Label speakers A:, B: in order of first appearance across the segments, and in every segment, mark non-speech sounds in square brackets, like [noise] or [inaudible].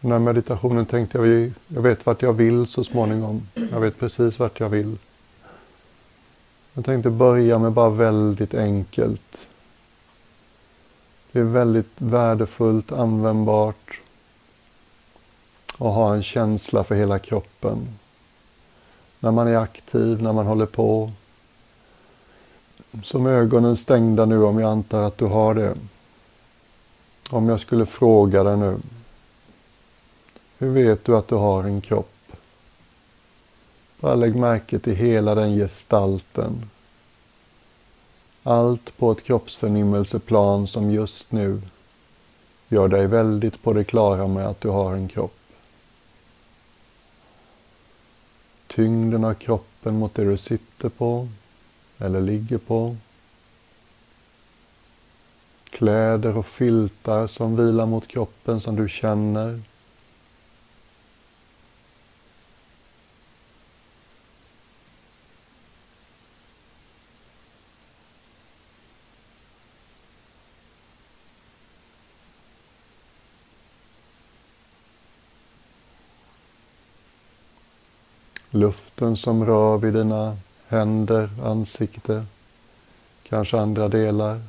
A: Den här meditationen tänkte jag, jag vet vart jag vill så småningom. Jag vet precis vart jag vill. Jag tänkte börja med bara väldigt enkelt. Det är väldigt värdefullt, användbart att ha en känsla för hela kroppen. När man är aktiv, när man håller på. Som ögonen stängda nu om jag antar att du har det. Om jag skulle fråga dig nu. Hur vet du att du har en kropp? Bara lägg märke till hela den gestalten. Allt på ett kroppsförnimmelseplan som just nu gör dig väldigt på det klara med att du har en kropp. Tyngden av kroppen mot det du sitter på eller ligger på. Kläder och filtar som vilar mot kroppen som du känner. Luften som rör vid dina händer, ansikte, kanske andra delar,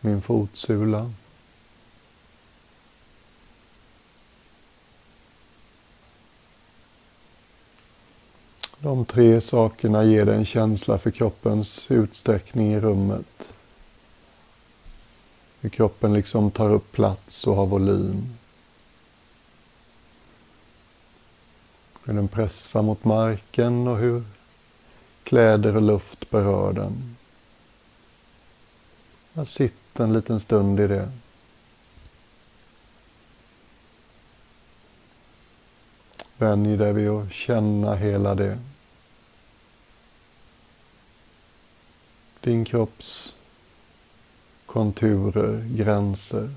A: min fotsula. De tre sakerna ger dig en känsla för kroppens utsträckning i rummet. Hur kroppen liksom tar upp plats och har volym. Hur den pressar mot marken och hur kläder och luft berör den. Jag sitter en liten stund i det. Vänj dig vid att känna hela det. Din kropps konturer, gränser.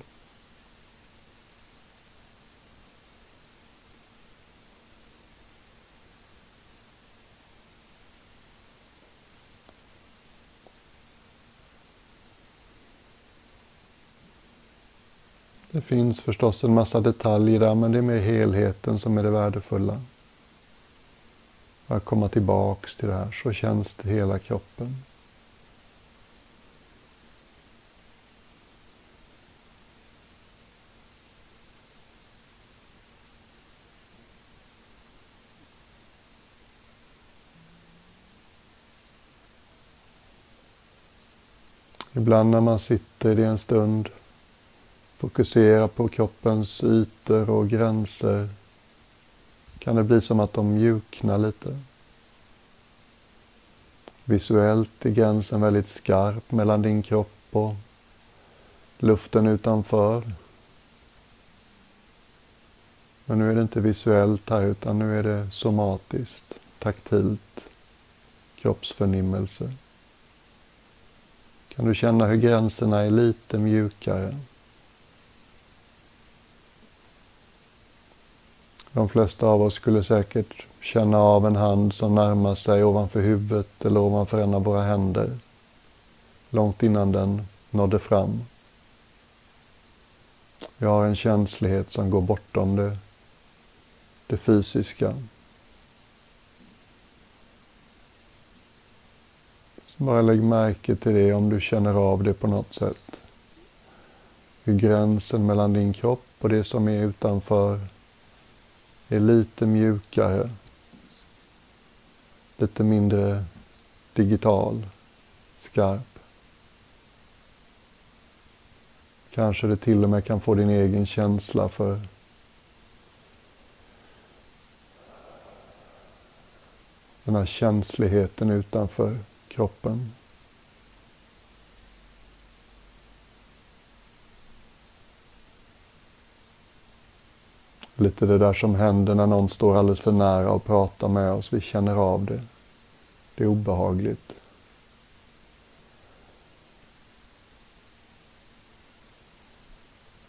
A: Finns förstås en massa detaljer där, men det är mer helheten som är det värdefulla. Att komma tillbaks till det här, så känns det hela kroppen. Ibland när man sitter i en stund Fokusera på kroppens ytor och gränser. Kan det bli som att de mjuknar lite. Visuellt är gränsen väldigt skarp mellan din kropp och luften utanför. Men nu är det inte visuellt här utan nu är det somatiskt, taktilt, kroppsförnimmelse. Kan du känna hur gränserna är lite mjukare? De flesta av oss skulle säkert känna av en hand som närmar sig ovanför huvudet eller ovanför en av våra händer. Långt innan den nådde fram. Vi har en känslighet som går bortom det, det fysiska. Så bara lägg märke till det om du känner av det på något sätt. Hur gränsen mellan din kropp och det som är utanför är lite mjukare, lite mindre digital, skarp. Kanske det till och med kan få din egen känsla för den här känsligheten utanför kroppen. Lite det där som händer när någon står alldeles för nära och pratar med oss. Vi känner av det. Det är obehagligt.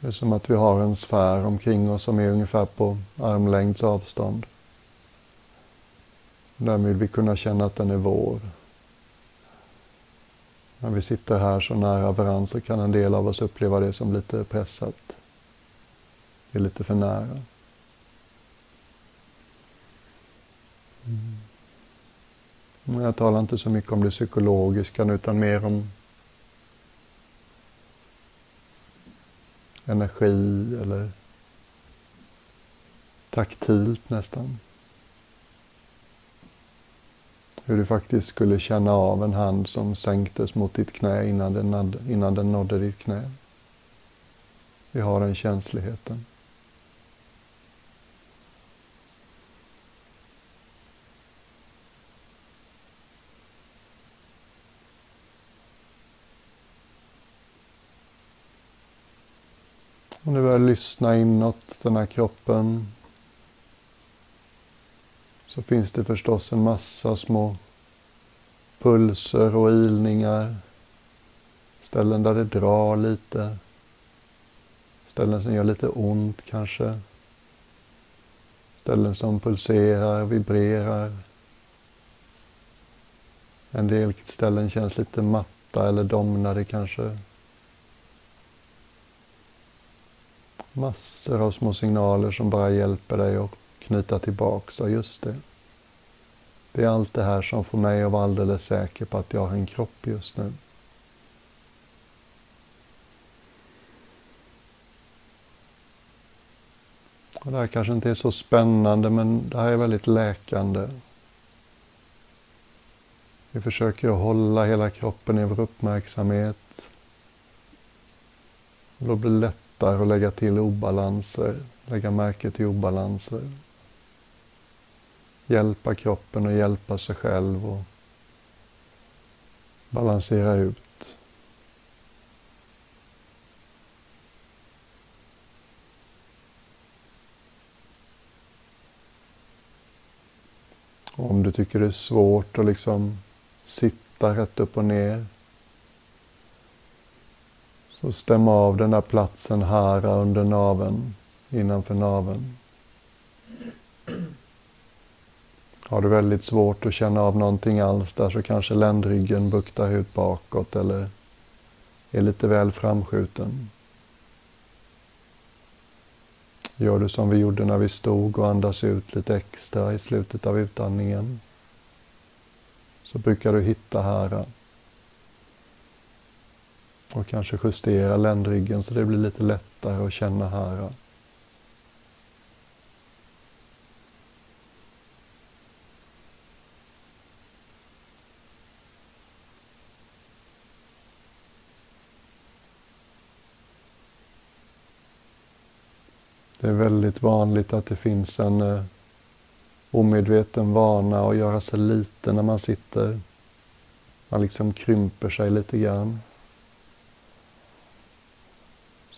A: Det är som att vi har en sfär omkring oss som är ungefär på armlängds avstånd. Därmed vill vi kunna känna att den är vår. När vi sitter här så nära varandra så kan en del av oss uppleva det som lite pressat. Det är lite för nära. Jag talar inte så mycket om det psykologiska utan mer om energi eller taktilt nästan. Hur du faktiskt skulle känna av en hand som sänktes mot ditt knä innan den, innan den nådde ditt knä. Vi har den känsligheten. Och nu börjar lyssna inåt den här kroppen så finns det förstås en massa små pulser och ilningar. Ställen där det drar lite. Ställen som gör lite ont kanske. Ställen som pulserar, vibrerar. En del ställen känns lite matta eller domnade kanske. Massor av små signaler som bara hjälper dig att knyta tillbaks. Ja, just det. Det är allt det här som får mig att vara alldeles säker på att jag har en kropp just nu. Och det här kanske inte är så spännande men det här är väldigt läkande. Vi försöker att hålla hela kroppen i vår uppmärksamhet. då blir det lättare att lägga till obalanser, lägga märke till obalanser hjälpa kroppen och hjälpa sig själv och balansera ut. Om du tycker det är svårt att liksom sitta rätt upp och ner så stäm av den där platsen här under naven, innanför naven. Har du väldigt svårt att känna av någonting alls där så kanske ländryggen buktar ut bakåt eller är lite väl framskjuten. Gör du som vi gjorde när vi stod och andas ut lite extra i slutet av utandningen. Så brukar du hitta här. Och kanske justera ländryggen så det blir lite lättare att känna här. Det är väldigt vanligt att det finns en eh, omedveten vana att göra sig liten när man sitter. Man liksom krymper sig lite grann.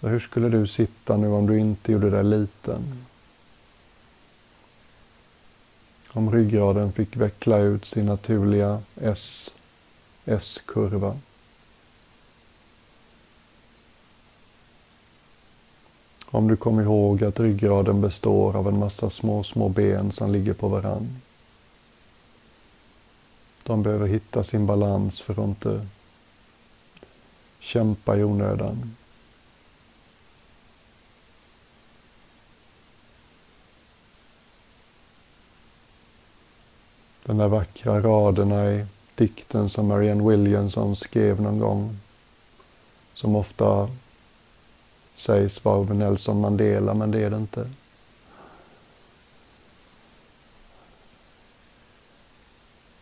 A: Så hur skulle du sitta nu om du inte gjorde dig liten? Om ryggraden fick veckla ut sin naturliga S, S-kurva. Om du kom ihåg att ryggraden består av en massa små, små ben som ligger på varann. De behöver hitta sin balans för att inte kämpa i onödan. Den där vackra raderna i dikten som Marianne Williamson skrev någon gång. Som ofta sägs vara av Nelson Mandela, men det är det inte.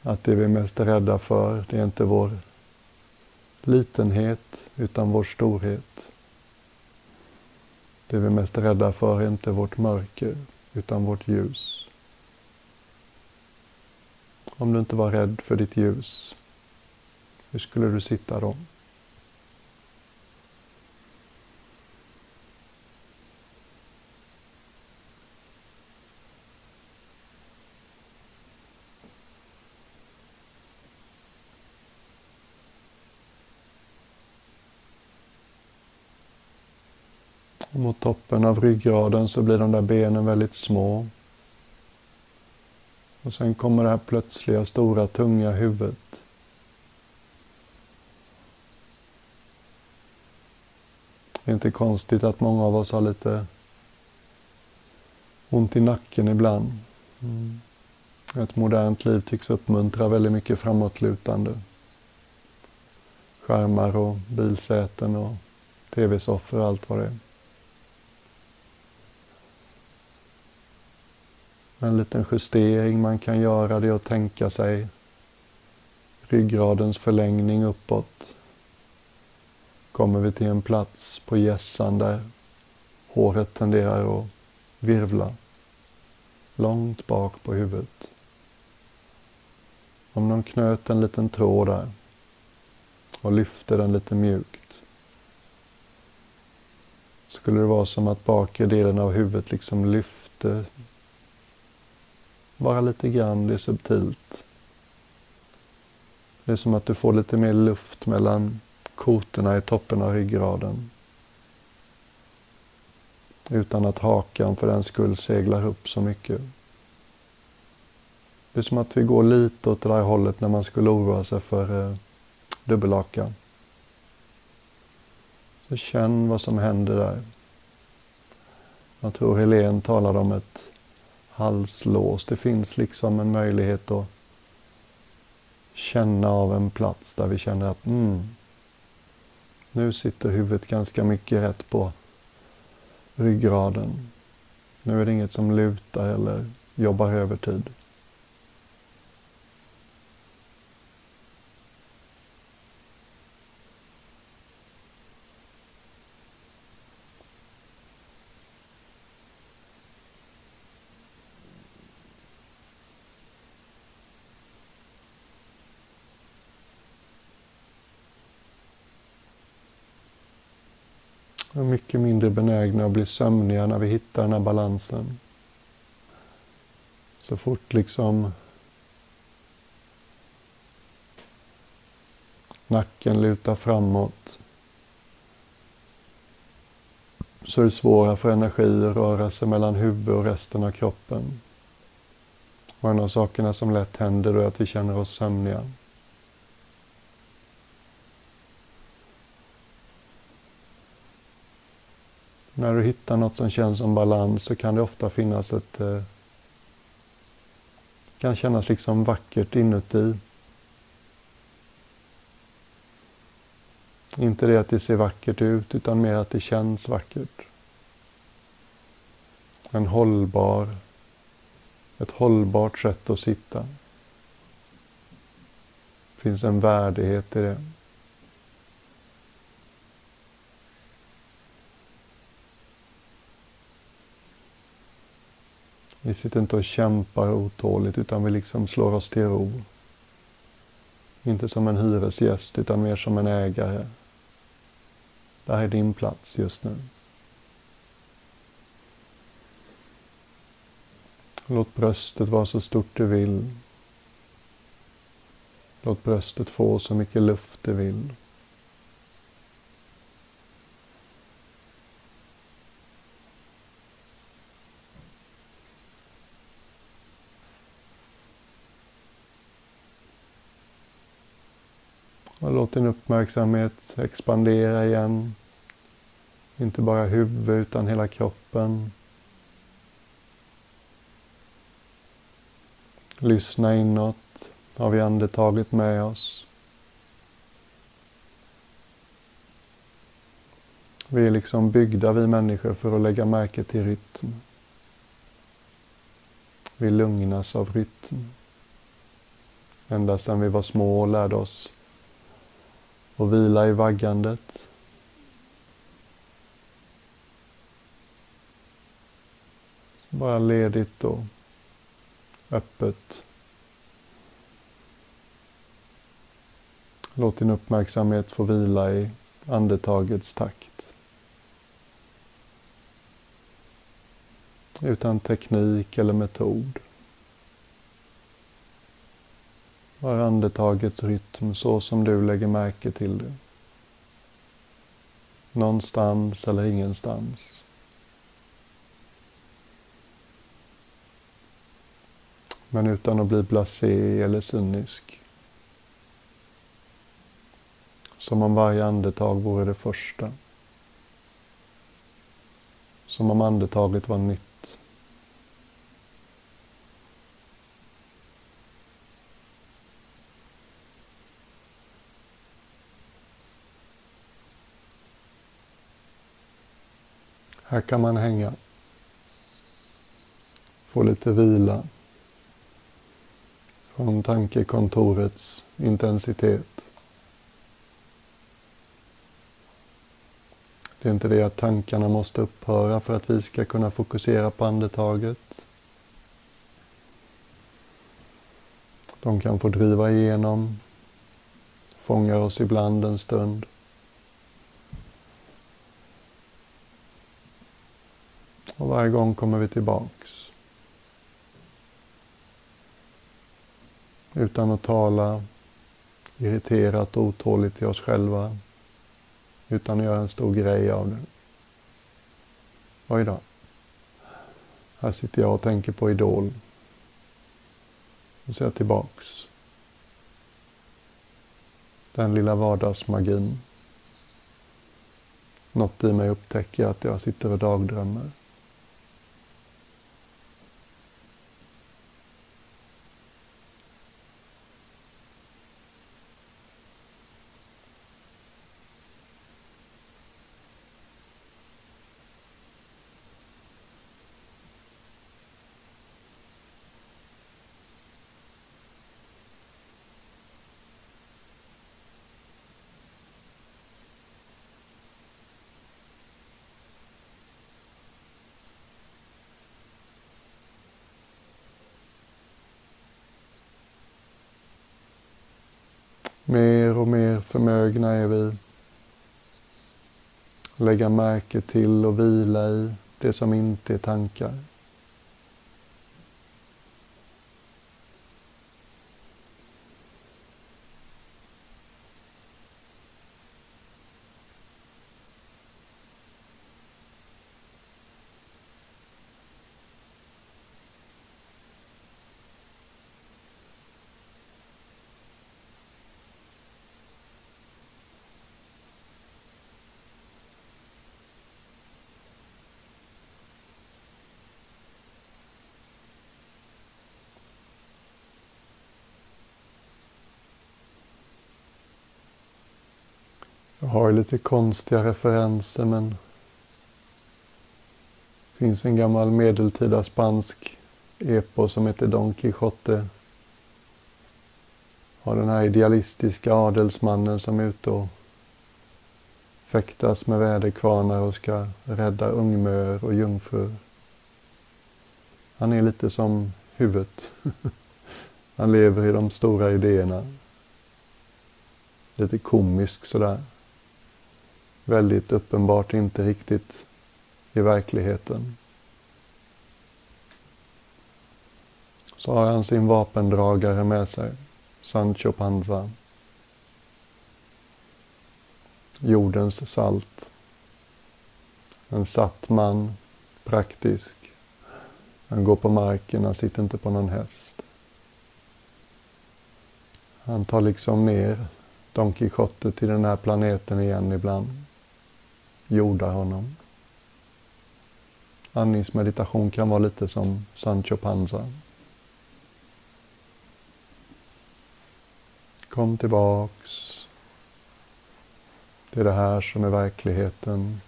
A: Att det vi är mest rädda för, det är inte vår litenhet, utan vår storhet. Det vi är mest rädda för är inte vårt mörker, utan vårt ljus. Om du inte var rädd för ditt ljus, hur skulle du sitta då? Mot toppen av ryggraden så blir de där benen väldigt små. Och sen kommer det här plötsliga stora tunga huvudet. Det är inte konstigt att många av oss har lite Ont i nacken ibland. Mm. Ett modernt liv tycks uppmuntra väldigt mycket framåtlutande. Skärmar och bilsäten och tv-soffor och allt vad det är. En liten justering man kan göra det är att tänka sig ryggradens förlängning uppåt. Kommer vi till en plats på gässan där håret tenderar att virvla långt bak på huvudet. Om någon knöt en liten tråd där och lyfte den lite mjukt skulle det vara som att bakre delen av huvudet liksom lyfte bara lite grann, det är subtilt. Det är som att du får lite mer luft mellan kotorna i toppen av ryggraden. Utan att hakan för den skull seglar upp så mycket. Det är som att vi går lite åt det där hållet när man skulle oroa sig för eh, dubbelhakan. Så känn vad som händer där. Jag tror Helene talade om ett halslås. Det finns liksom en möjlighet att känna av en plats där vi känner att mm, nu sitter huvudet ganska mycket rätt på ryggraden. Nu är det inget som lutar eller jobbar övertid. Och mycket mindre benägna att bli sömniga när vi hittar den här balansen. Så fort liksom nacken lutar framåt så är det svårare för energi att röra sig mellan huvud och resten av kroppen. Och en av sakerna som lätt händer då är att vi känner oss sömniga. När du hittar något som känns som balans så kan det ofta finnas ett... Eh, kan kännas liksom vackert inuti. Inte det att det ser vackert ut, utan mer att det känns vackert. En hållbar, ett hållbart sätt att sitta. Det finns en värdighet i det. Vi sitter inte och kämpar otåligt utan vi liksom slår oss till ro. Inte som en hyresgäst utan mer som en ägare. Det här är din plats just nu. Låt bröstet vara så stort du vill. Låt bröstet få så mycket luft du vill. Och låt din uppmärksamhet expandera igen. Inte bara huvudet utan hela kroppen. Lyssna inåt. Har vi andetaget med oss? Vi är liksom byggda, vi människor, för att lägga märke till rytm. Vi lugnas av rytm. Ända sedan vi var små och lärde oss och vila i vaggandet. Bara ledigt och öppet. Låt din uppmärksamhet få vila i andetagets takt. Utan teknik eller metod. Var andetagets rytm så som du lägger märke till det. Någonstans eller ingenstans. Men utan att bli blasé eller cynisk. Som om varje andetag vore det första. Som om andetaget var nytt. Här kan man hänga. Få lite vila från tankekontorets intensitet. Det är inte det att tankarna måste upphöra för att vi ska kunna fokusera på andetaget. De kan få driva igenom, Fångar oss ibland en stund. Och varje gång kommer vi tillbaks. Utan att tala irriterat och otåligt till oss själva. Utan att göra en stor grej av det. Oj då. Här sitter jag och tänker på Idol. Och ser jag tillbaks. Den lilla vardagsmagin. Något i mig upptäcker att jag sitter och dagdrömmer. Mer och mer förmögna är vi lägga märke till och vila i det som inte är tankar. Jag har lite konstiga referenser men det finns en gammal medeltida spansk epos som heter Don Quijote. Har den här idealistiska adelsmannen som är ute och fäktas med väderkvarnar och ska rädda ungmör och jungfrur. Han är lite som huvudet. [laughs] Han lever i de stora idéerna. Lite komisk sådär väldigt uppenbart inte riktigt i verkligheten. Så har han sin vapendragare med sig, Sancho Panza. Jordens salt. En satt man, praktisk. Han går på marken, han sitter inte på någon häst. Han tar liksom ner Don Quijote till den här planeten igen ibland jordar honom. Andningsmeditation kan vara lite som Sancho Panza. Kom tillbaks. Det är det här som är verkligheten.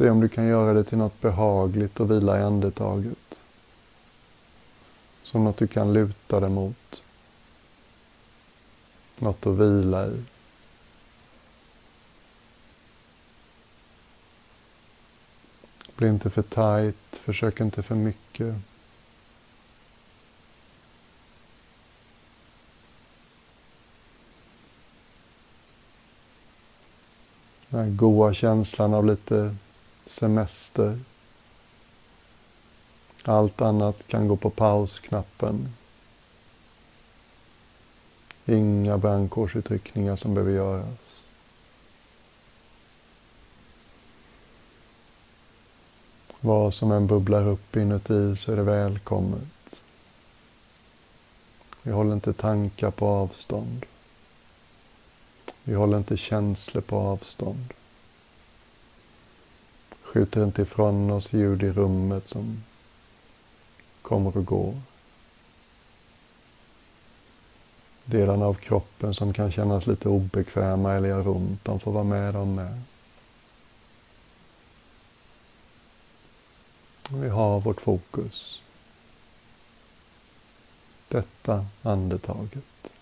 A: Se om du kan göra det till något behagligt och vila i andetaget. Som något du kan luta dig mot. Något att vila i. Bli inte för tajt, försök inte för mycket. Den här goa känslan av lite semester. Allt annat kan gå på pausknappen. Inga brandkårsutryckningar som behöver göras. Vad som än bubblar upp inuti så är det välkommet. Vi håller inte tankar på avstånd. Vi håller inte känslor på avstånd Skjuter inte ifrån oss ljud i rummet som kommer och går. Delarna av kroppen som kan kännas lite obekväma eller göra ont, de får vara med de med. Vi har vårt fokus. Detta andetaget.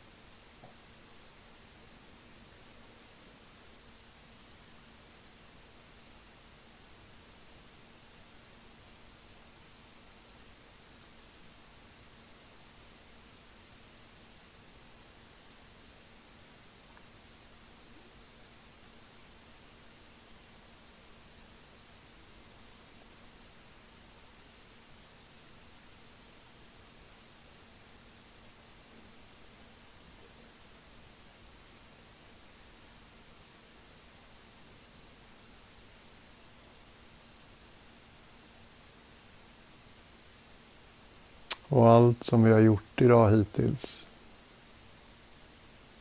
A: Och allt som vi har gjort idag hittills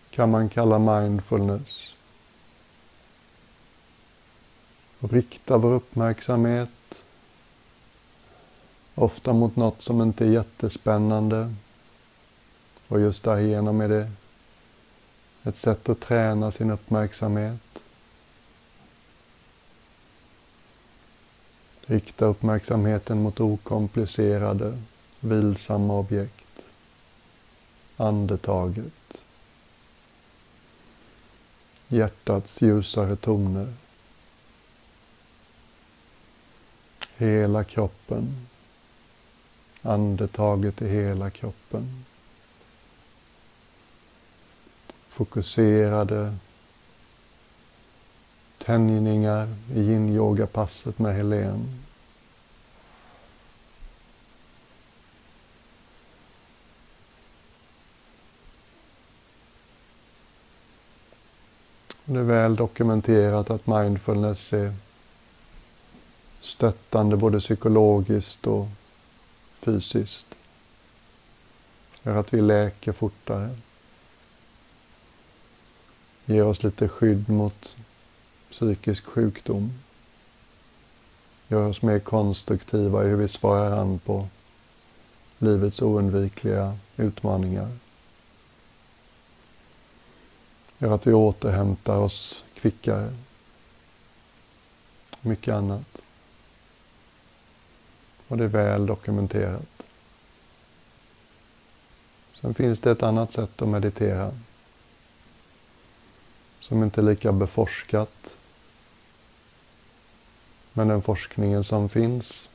A: kan man kalla mindfulness. Och rikta vår uppmärksamhet ofta mot något som inte är jättespännande. Och just därigenom är det ett sätt att träna sin uppmärksamhet. Rikta uppmärksamheten mot okomplicerade vilsamma objekt, andetaget, hjärtats ljusare toner, hela kroppen, andetaget i hela kroppen. Fokuserade tänjningar i yin-yoga-passet med Helene. Det är väl dokumenterat att mindfulness är stöttande både psykologiskt och fysiskt. Gör att vi läker fortare. Ger oss lite skydd mot psykisk sjukdom. Gör oss mer konstruktiva i hur vi svarar an på livets oundvikliga utmaningar gör att vi återhämtar oss kvickare. Mycket annat. Och det är väl dokumenterat. Sen finns det ett annat sätt att meditera som inte är lika beforskat. Men den forskningen som finns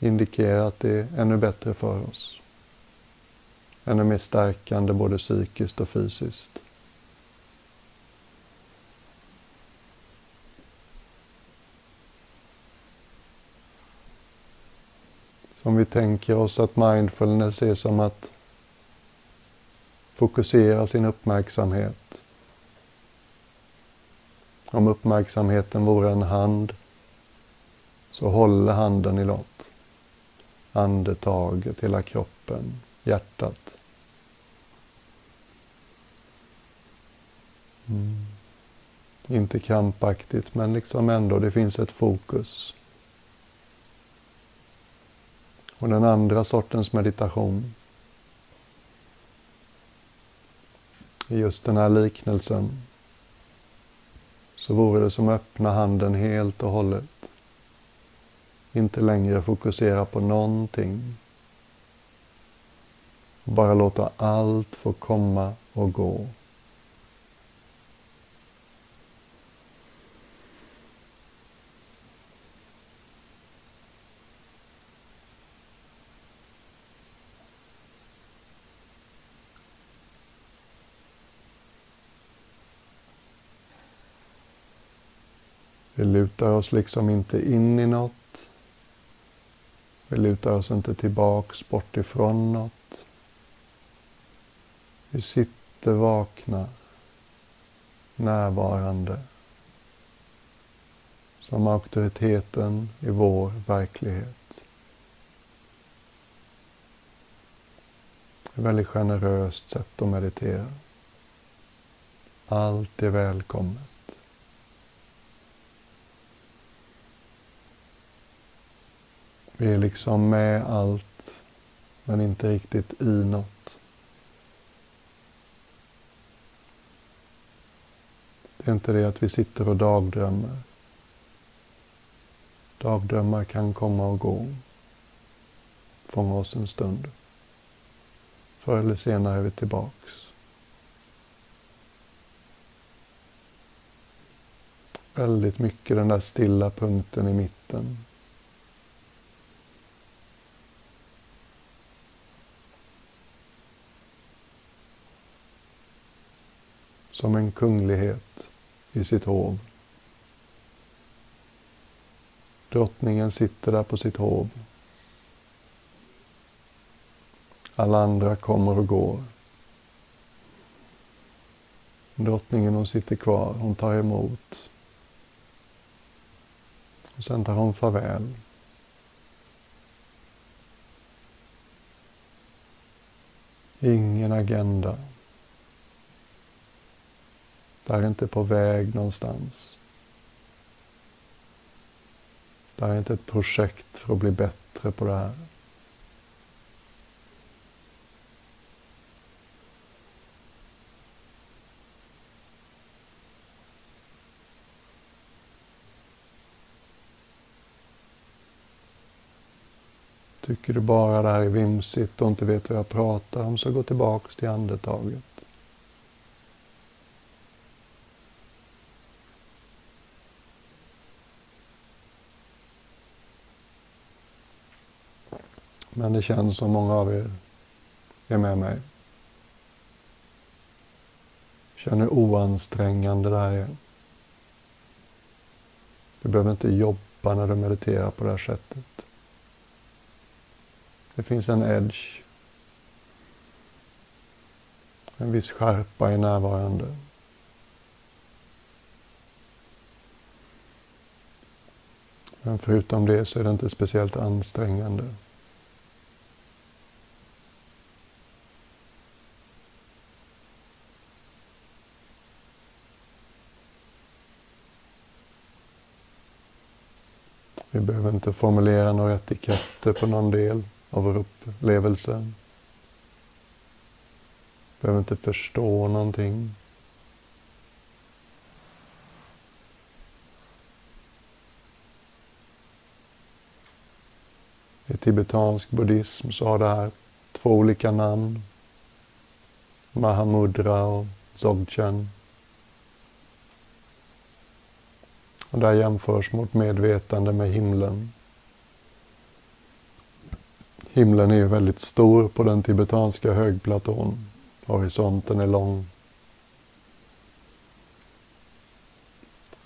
A: indikerar att det är ännu bättre för oss. Ännu mer stärkande både psykiskt och fysiskt. Som om vi tänker oss att mindfulness är som att fokusera sin uppmärksamhet. Om uppmärksamheten vore en hand så håller handen i något. Andetaget, hela kroppen, hjärtat. Mm. Inte krampaktigt men liksom ändå, det finns ett fokus. Och den andra sortens meditation i just den här liknelsen så vore det som att öppna handen helt och hållet. Inte längre fokusera på någonting. Bara låta allt få komma och gå. Vi lutar oss liksom inte in i något. Vi lutar oss inte tillbaks bort ifrån något. Vi sitter vakna, närvarande, som auktoriteten i vår verklighet. Ett väldigt generöst sätt att meditera. Allt är välkommet. Vi är liksom med allt, men inte riktigt i något. Det är inte det att vi sitter och dagdrömmer. Dagdrömmar kan komma och gå. Fånga oss en stund. Förr eller senare är vi tillbaks. Väldigt mycket den där stilla punkten i mitten. Som en kunglighet i sitt hov. Drottningen sitter där på sitt hov. Alla andra kommer och går. Drottningen hon sitter kvar, hon tar emot. Och sen tar hon farväl. Ingen agenda. Det är inte på väg någonstans. Det är inte ett projekt för att bli bättre på det här. Tycker du bara det här är vimsigt och inte vet vad jag pratar om så gå tillbaks till andetaget. Men det känns som många av er är med mig. Känner hur oansträngande det här är. Du behöver inte jobba när du mediterar på det här sättet. Det finns en edge. En viss skärpa i närvarande. Men förutom det så är det inte speciellt ansträngande. Vi behöver inte formulera några etiketter på någon del av vår upplevelse. Vi behöver inte förstå någonting. I tibetansk buddhism så har det här två olika namn. Mahamudra och Dzogchen. Och där jämförs mot medvetande med himlen. Himlen är ju väldigt stor på den tibetanska högplatån. Horisonten är lång.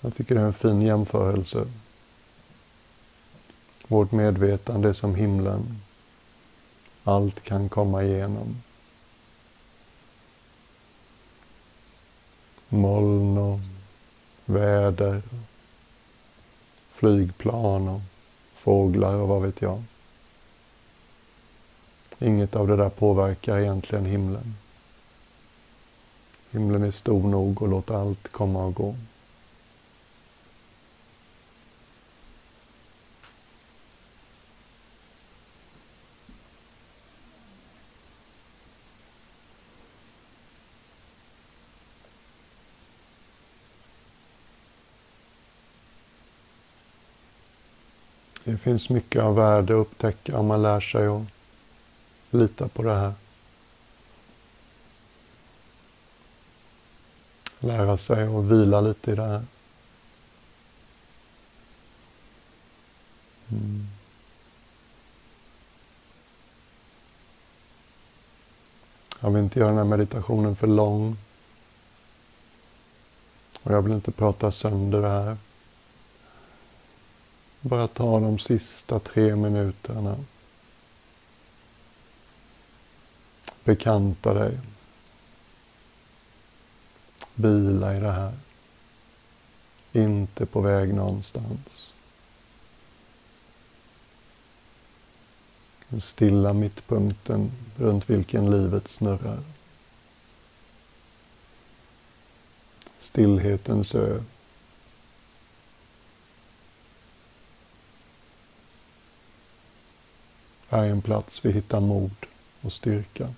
A: Jag tycker det är en fin jämförelse. Vårt medvetande är som himlen. Allt kan komma igenom. Moln och väder, flygplan och fåglar och vad vet jag. Inget av det där påverkar egentligen himlen. Himlen är stor nog och låter allt komma och gå. Det finns mycket av värde att upptäcka om man lär sig att lita på det här. Lära sig att vila lite i det här. Mm. Jag vill inte göra den här meditationen för lång. Och jag vill inte prata sönder det här. Bara ta de sista tre minuterna. Bekanta dig. Vila i det här. Inte på väg någonstans. Den stilla mittpunkten runt vilken livet snurrar. Stillhetens ö. Är en plats vi hittar mod och styrka.